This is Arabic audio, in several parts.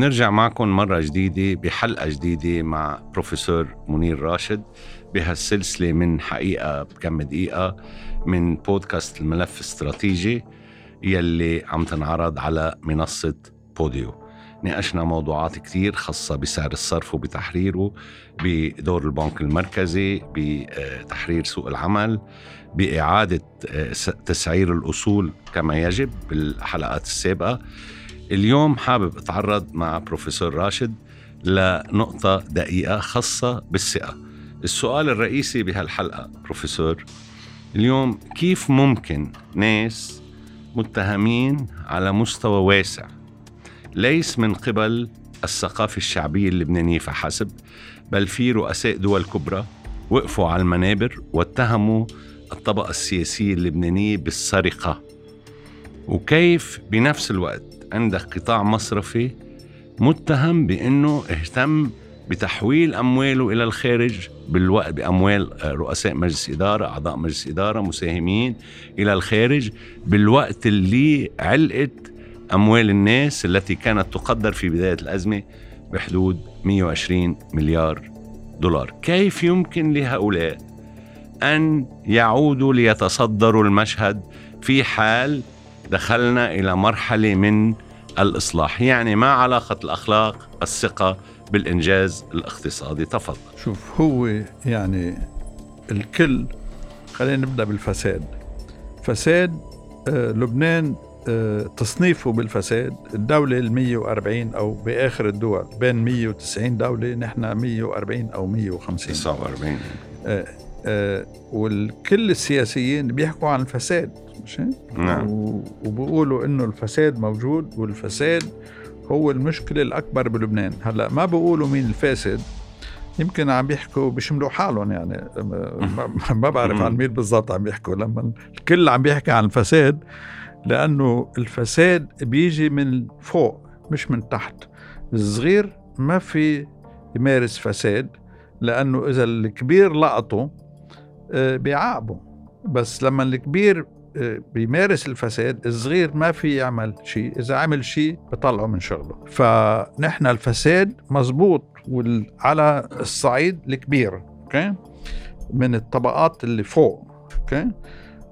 بنرجع معكم مرة جديدة بحلقة جديدة مع بروفيسور منير راشد بهالسلسلة من حقيقة بكم دقيقة من بودكاست الملف الاستراتيجي يلي عم تنعرض على منصة بوديو. ناقشنا موضوعات كثير خاصة بسعر الصرف وبتحريره بدور البنك المركزي بتحرير سوق العمل بإعادة آه، تسعير الأصول كما يجب بالحلقات السابقة. اليوم حابب أتعرض مع بروفيسور راشد لنقطة دقيقة خاصة بالثقة. السؤال الرئيسي بهالحلقة بروفيسور اليوم كيف ممكن ناس متهمين على مستوى واسع ليس من قبل الثقافة الشعبية اللبنانية فحسب بل في رؤساء دول كبرى وقفوا على المنابر واتهموا الطبقة السياسية اللبنانية بالسرقة. وكيف بنفس الوقت عندك قطاع مصرفي متهم بأنه اهتم بتحويل أمواله إلى الخارج بالوقت بأموال رؤساء مجلس إدارة أعضاء مجلس إدارة مساهمين إلى الخارج بالوقت اللي علقت أموال الناس التي كانت تقدر في بداية الأزمة بحدود 120 مليار دولار. كيف يمكن لهؤلاء أن يعودوا ليتصدروا المشهد في حال دخلنا إلى مرحلة من الإصلاح يعني ما علاقة الأخلاق الثقة بالإنجاز الاقتصادي. تفضل. شوف هو يعني الكل خلينا نبدأ بالفساد. فساد آه لبنان آه تصنيفه بالفساد الدولة ال 140 أو بآخر الدول بين 190 دولة نحن 140 أو 150 49 آه آه والكل السياسيين بيحكوا عن الفساد. مش نعم. وبيقولوا إنه الفساد موجود والفساد هو المشكلة الأكبر بلبنان. هلأ ما بيقولوا مين الفاسد؟ يمكن عم بيحكوا بيشملوا حالهم يعني. ما بعرف عن مين بالضبط عم بيحكوا لما الكل عم بيحكي عن الفساد لأنه الفساد بيجي من فوق مش من تحت. الصغير ما في يمارس فساد لأنه إذا الكبير لقطه آه، بيعاقبه بس لما الكبير بيمارس الفساد الصغير ما في يعمل شيء إذا عمل شيء بطلعه من شغله. فنحن الفساد مزبوط على الصعيد الكبير okay؟ من الطبقات اللي فوق okay؟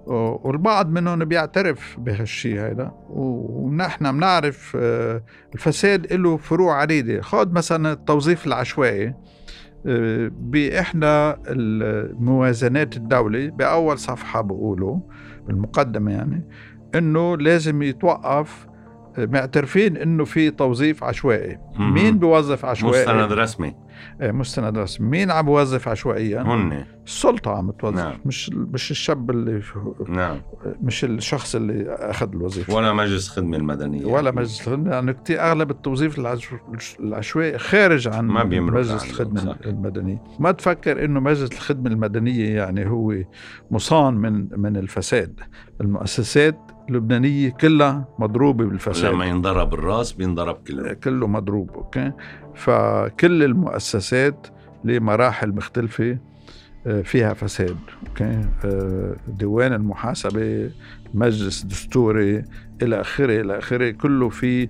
والبعض منهم بيعترف بهالشيء هذا ونحن بنعرف آه، الفساد له فروع عديدة. خذ مثلا التوظيف العشوائي آه، بإحدى الموازنات الدولة بأول صفحة بقولوا بالمقدمة يعني إنه لازم يتوقف معترفين إنه في توظيف عشوائي. مين بيوظف عشوائي؟ مستند رسمي. مستند رسمي مين عم بوظف عشوائيا؟ هن. السلطة عم توظف نعم. مش مش الشاب اللي نعم. مش الشخص اللي أخذ الوظيفة. ولا مجلس الخدمه المدنية. ولا مجلس الخدمه يعني كثير أغلب التوظيف العشوائي خارج عن ما مجلس الخدمه صح. المدنية. ما تفكر إنه مجلس الخدمة المدنية يعني هو مصان من من الفساد. المؤسسات اللبنانية كلها مضروبة بالفساد. لما ينضرب الراس بينضرب كله. كله مضروب أوكي؟ فكل المؤسسات لمراحل مختلفة آه، فيها فساد okay؟ آه، ديوان المحاسبة مجلس دستوري إلى آخره إلى آخره. كله في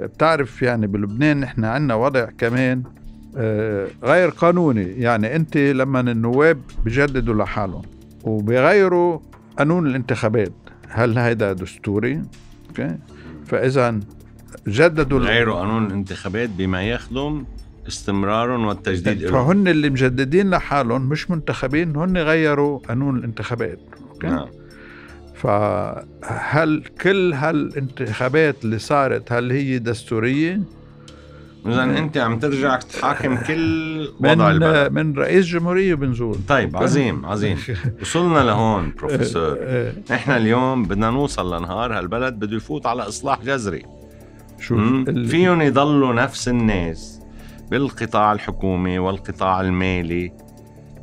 بتعرف يعني بلبنان نحن عندنا وضع كمان غير قانوني. يعني أنت لما النواب بجددوا لحالهم وبغيروا قانون الانتخابات هل هذا دستوري؟ okay فاذا جددوا غيروا قانون الانتخابات بما يخدم استمرارهم والتجديد فهن اللي مجددين لحالهم مش منتخبين هن غيروا قانون الانتخابات أوكي نعم. فهل كل هالانتخابات اللي صارت هل هي دستورية؟ اذا أنت عم ترجع تحاكم كل وضع من البلد. من رئيس جمهورية بنزول. طيب عظيم عظيم. وصلنا لهون بروفيسور. نحن اليوم بدنا نوصل لنهار هالبلد بده يفوت على إصلاح جذري. شوف فيهم يضلوا نفس الناس بالقطاع الحكومي والقطاع المالي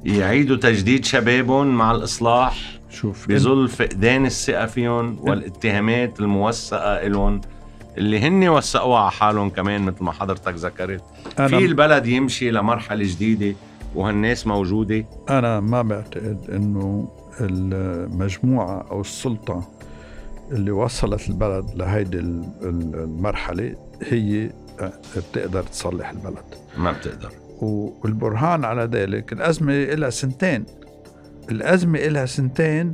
يعيدوا تجديد شبابهم مع الإصلاح شوف بظل فقدان الثقة فيهم والاتهامات الموثقة لهم اللي هن وثقوها على حالهم كمان مثل ما حضرتك ذكرت. في البلد يمشي لمرحلة جديدة وهالناس موجودة. أنا ما بعتقد أنه المجموعة أو السلطة اللي وصلت البلد لهيدي المرحلة هي بتقدر تصلح البلد. ما بتقدر. والبرهان على ذلك الأزمة لها سنتين. الأزمة لها سنتين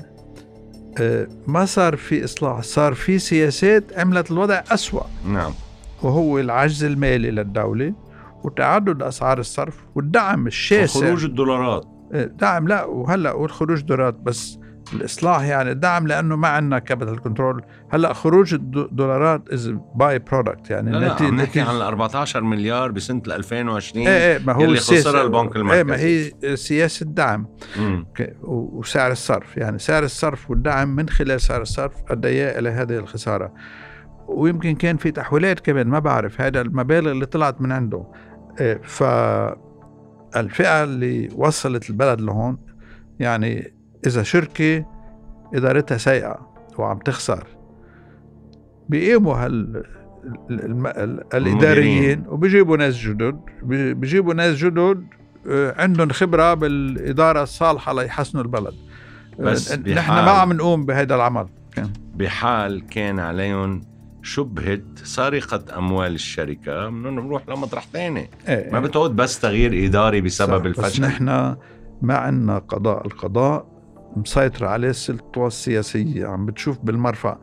ما صار في إصلاح صار في سياسات عملت الوضع أسوأ. نعم. وهو العجز المالي للدولة وتعدد أسعار الصرف والدعم الشاسع. خروج الدولارات. آه، دعم لا وهلأ والخروج دولارات بس الإصلاح يعني. الدعم لأنه ما عندنا capital control هلأ خروج الدولارات as by-product يعني. لا لا عم نحكي عن ال 14 مليار بسنة 2020 إيه إيه ما هو اللي خسرها البنك المركزي إيه ما هي سياسة دعم. وسعر الصرف يعني. سعر الصرف والدعم من خلال سعر الصرف ادى إلى هذه الخسارة. ويمكن كان في تحويلات كمان ما بعرف. هذا المبالغ اللي طلعت من عنده. إيه ف الفئه اللي وصلت البلد لهون يعني إذا شركة إدارتها سيئة وعم تخسر بيقيموا هال الإداريين وبيجيبوا ناس جدد بيجيبوا ناس جدد آه، عندهم خبرة بالإدارة الصالحة ليحسنوا البلد. بس نحن ما عم نقوم بهذا العمل. بحال كان عليهم شبهة سرقة أموال الشركة بدنا نروح لمطرح ثاني إيه ما بتعود بس تغيير إداري بسبب الفشل بس نحن ما عندنا قضاء القضاء مسيطرة عليه السلطة السياسية. عم بتشوف بالمرفأ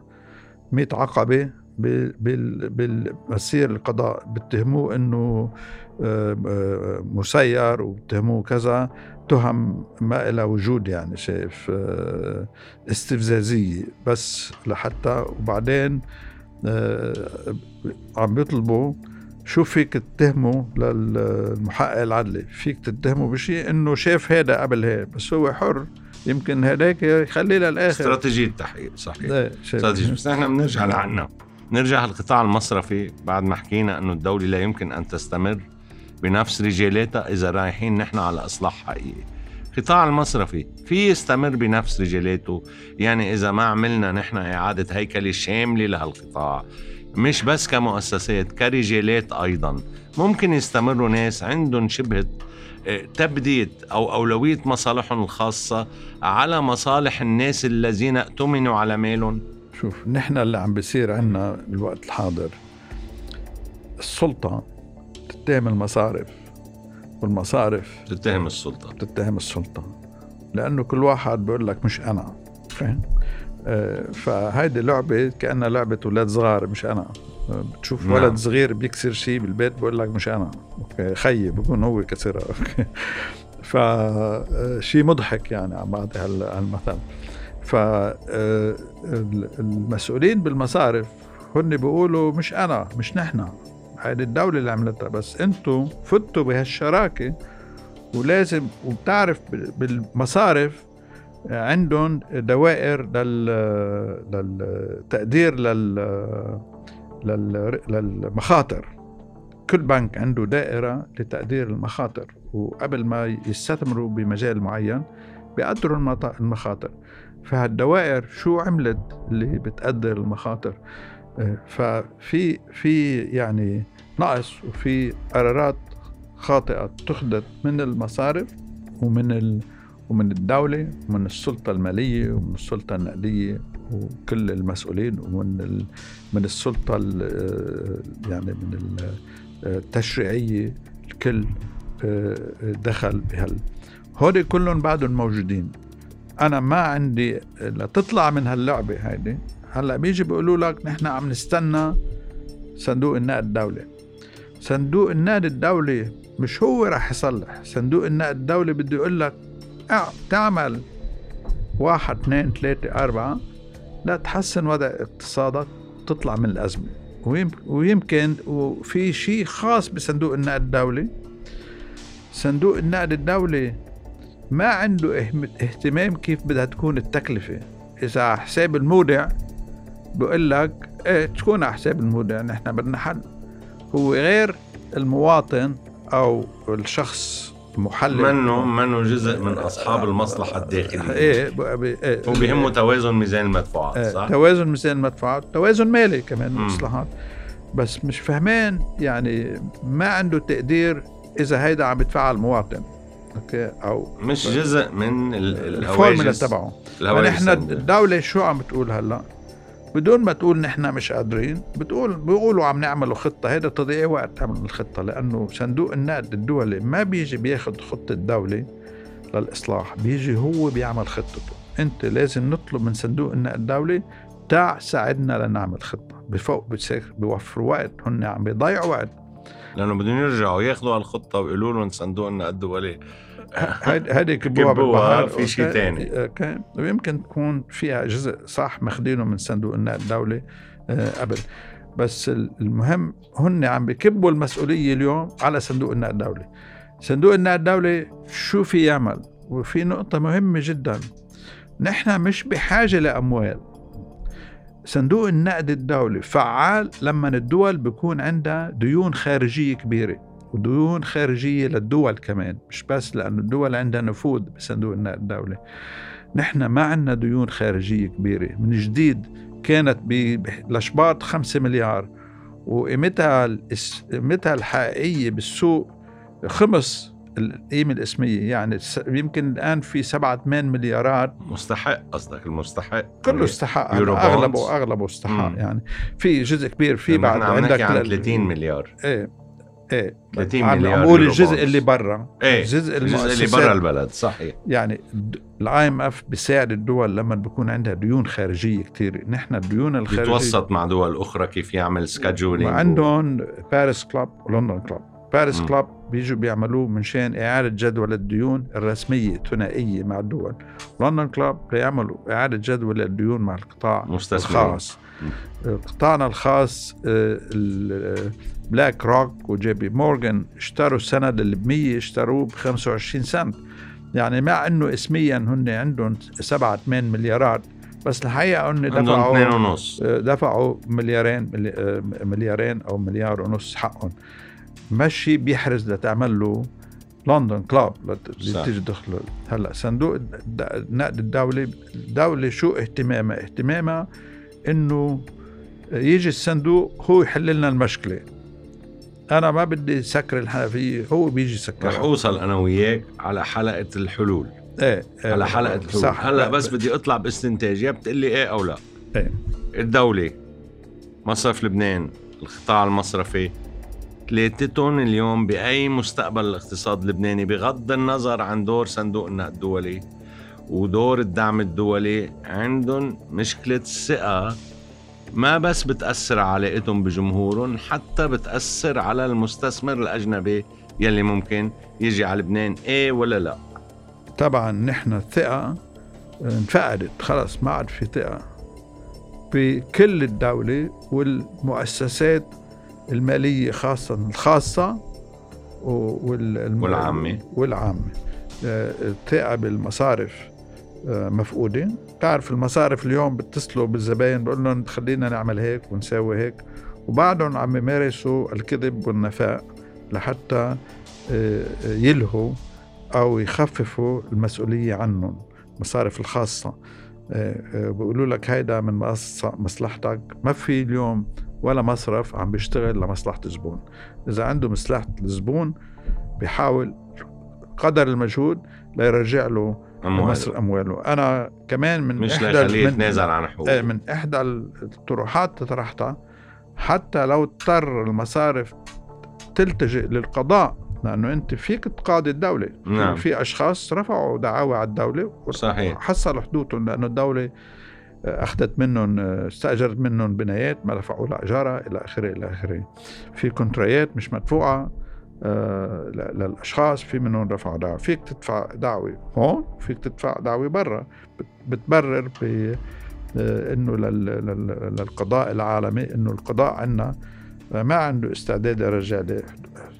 مئة عقبة بالمسير القضاء. بتهموه إنه آه، آه، مسير وبتهموه كذا. تهم ما لها وجود يعني شايف آه، استفزازية. بس لحتى وبعدين عم بيطلبوا شو فيك تتهمه للمحقق العدلي؟ فيك تتهمه بشيء إنه شاف هذا قبل هيك بس هو حر. يمكن هذاك يخليه للآخر. استراتيجية تحقيق صحيح. استراتيجيه بس نحن بنرجع لعنا. نرجع للقطاع المصرفي بعد ما حكينا إنه الدولة لا يمكن أن تستمر بنفس رجالاتها إذا رايحين نحن على إصلاح حقيقي. القطاع المصرفي في يستمر بنفس رجالاته. يعني إذا ما عملنا نحن إعادة هيكلة شاملة لهالقطاع مش بس كمؤسسات كرجالات أيضا. ممكن يستمروا ناس عندهم شبهة تبديد أو أولوية مصالحهم الخاصة على مصالح الناس الذين اؤتمنوا على مالهم؟ شوف نحن اللي عم بيصير عنا بالوقت الحاضر. السلطة تتهم المصارف والمصارف تتهم السلطة. تتهم السلطة. لأنه كل واحد بيقول لك مش أنا فاهم آه، فهيدي لعبة كأنها لعبة أولاد صغار مش أنا. بتشوف نعم. ولد صغير بيكسر شيء بالبيت بقول لك مش أنا. خيي بكون هو كسرها. فشيء آه، مضحك يعني عم بعطي هالمثل. فالمسؤولين آه، بالمصارف هن بيقولوا مش أنا مش نحن. هيدي الدولة اللي عملتها. بس أنتم فتوا بهالشراكة ولازم وبتعرف بالمصارف عندهم دوائر للتقدير لل للمخاطر. كل بنك عنده دائرة لتقدير المخاطر وقبل ما يستثمروا بمجال معين بيقدروا المخاطر. فهالدوائر شو عملت اللي بتقدر المخاطر؟ ففي في يعني نقص وفي قرارات خاطئة تخذت من المصارف ومن ال ومن الدولة ومن السلطة المالية ومن السلطة النقدية. وكل المسؤولين ومن من السلطة يعني من التشريعية الكل آه، دخل بهال هودي كلهم بعدهم موجودين. أنا ما عندي لتطلع من هاللعبة هيدي. هلأ بيجي بيقولوا لك نحن عم نستنى صندوق النقد الدولي. صندوق النقد الدولي مش هو رح يصلح. صندوق النقد الدولي بده يقول لك تعمل واحد اثنين ثلاثة أربعة لا تحسن وضع اقتصادك تطلع من الأزمة. ويمكن وفي شيء خاص بصندوق النقد الدولي. صندوق النقد الدولي ما عنده اهتمام كيف بدها تكون التكلفة. إذا حساب المودع بقول لك إيه تكون على حساب المودع نحن بدنا حل. هو غير المواطن أو الشخص محلل. منه منه جزء من أصحاب المصلحة الداخلية. إيه إيه وبهمه توازن ميزان المدفوعات إيه، صح؟ توازن ميزان المدفوعات توازن مالي كمان المصلحات. بس مش فهمان يعني ما عنده تقدير إذا هيدا عم يدفعها المواطن okay؟ أو مش جزء من الفورمولا تبعه. نحن الدولة شو عم بتقول هلأ؟ بدون ما تقول نحن مش قادرين بتقول بيقولوا عم نعملوا خطة. هذا تضييع وقت تعمل الخطة لأنه صندوق النقد الدولي ما بيجي بياخد خطة الدولة للإصلاح بيجي هو بيعمل خطته. أنت لازم نطلب من صندوق النقد الدولي تاع ساعدنا لنعمل خطة. بفوق بيوفروا وقت هن عم بيضيعوا وقت. لأنه بدهم يرجعوا ياخذوا هالخطة ويقولوا لهم صندوق النقد الدولي هيدي كبوها بالبحر في شيء ثاني ويمكن تكون فيها جزء صح ماخذينه من صندوق النقد الدولي آه، قبل. بس المهم هن عم بكبوا المسؤولية اليوم على صندوق النقد الدولي صندوق النقد الدولي شو في يعمل؟ وفي نقطة مهمة جدا. نحن مش بحاجة لأموال. صندوق النقد الدولي فعال لما الدول بيكون عندها ديون خارجية كبيرة وديون خارجية للدول كمان مش بس لأنه الدول عندها نفوذ بصندوق النقد الدولي. نحن ما عندنا ديون خارجية كبيرة. من جديد كانت بلشباط خمسة مليار وقيمتها قيمتها الحقيقية بالسوق خمس القيمة الإسمية. يعني يمكن الآن في سبعة ثمان مليارات. مستحق قصدك المستحق. كله استحق. أغلبه أغلبه استحق يعني. في جزء كبير في بعد عندك عن 30 مليار؟ إيه إيه. 30 مليار عم الجزء اللي برا. إيه الجزء, الجزء اللي برا البلد صحيح. يعني ال IMF بيساعد الدول لما بيكون عندها ديون خارجية كثير نحن الديون الخارجية بيتوسط مع دول أخرى كيف يعمل scheduling وعندهم Paris Club و London Club Paris Club بيجوا بيعملوه من شان إعادة جدول الديون الرسمية ثنائية مع الدول. London Club بيعملوا إعادة جدول الديون مع القطاع مستثمرين. الخاص. قطاعنا الخاص BlackRock و JP Morgan اشتروا السند اللي ب 100 اشتروه ب 25 سنت. يعني مع إنه اسميا هن عندهم 7 8 مليارات بس الحقيقة انه دفعوا ونص. دفعوا مليارين مليارين أو مليار ونص حقهم. مشي بيحرز لتعمل له London Club لتيجي تدخل. هلأ صندوق النقد الدولي الدولة شو اهتمامها؟ اهتمامها إنه يجي الصندوق هو يحل لنا المشكلة. أنا ما بدي سكر الحنفية هو بيجي يسكر رح أوصل أنا وياك على حلقة الحلول. إيه, إيه على حلقة الحلول. صح. هلأ بس بدي أطلع باستنتاج يا بتقول لي إيه أو لا؟ إيه. الدولة مصرف لبنان القطاع المصرفي ثلاثتهم اليوم بأي مستقبل الاقتصاد اللبناني بغض النظر عن دور صندوق النقد الدولي ودور الدعم الدولي عندهم مشكلة الثقة ما بس بتأثر علاقتهم بجمهورهم حتى بتأثر على المستثمر الأجنبي يلي ممكن يجي على لبنان. إيه ولا لا؟ طبعا نحن الثقة انفقدت خلص ما عاد في ثقة. بكل الدولة والمؤسسات المالية خاصة الخاصة والعامة. والعامة. آه، الثقة بالمصارف آه، مفقودة. بتعرف المصارف اليوم بيتصلوا بالزباين بقول لهم خلينا نعمل هيك ونساوي هيك. وبعدهم عم يمارسوا الكذب والنفاق لحتى آه، يلهوا أو يخففوا المسؤولية عنهم المصارف الخاصة. بيقولوا لك هيدا من مصلحتك. ما في اليوم ولا مصرف عم بيشتغل لمصلحة الزبون إذا عنده مصلحة الزبون بيحاول قدر المجهود ليرجع له أمواله. أمواله. أنا كمان من مش إحدى يتنازل عن حقوقه إيه، من إحدى الطروحات طرحتها حتى لو اضطر المصارف تلتجئ للقضاء لأنه أنت فيك تقاضي الدولة. نعم. في أشخاص رفعوا دعاوى على الدولة صحيح. وحصلوا حدودهم لأنه الدولة أخذت منهم استأجرت منهم بنايات ما دفعوا لها اجارها إلى آخره إلى آخره في كونتريات مش مدفوعة آه، للأشخاص في منهم رفعوا دعوة فيك تدفع دعوة هون فيك تدفع دعوة برا بتبرر ب إنه للقضاء العالمي إنه القضاء عندنا ما عنده استعداد يرجع لي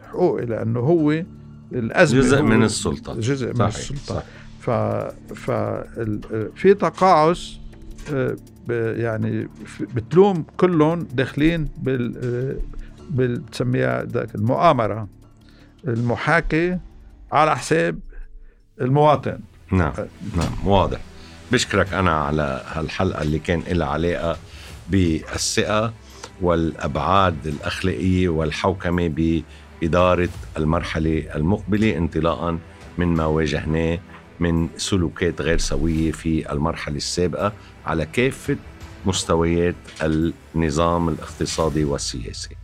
حقوقي لأنه هو الأزمة جزء من السلطة جزء صحيح. من السلطة صحيح. ف ف في تقاعس يعني بتلوم كلهم داخلين بال بتسميها ذاك المؤامرة المحاكي على حساب المواطن. نعم نعم واضح. بشكرك أنا على هالحلقة اللي كان لها علاقة بالثقة والأبعاد الأخلاقية والحوكمة بإدارة المرحلة المقبلة انطلاقا من ما واجهناه. من سلوكات غير سوية في المرحلة السابقة على كافة مستويات النظام الاقتصادي والسياسي.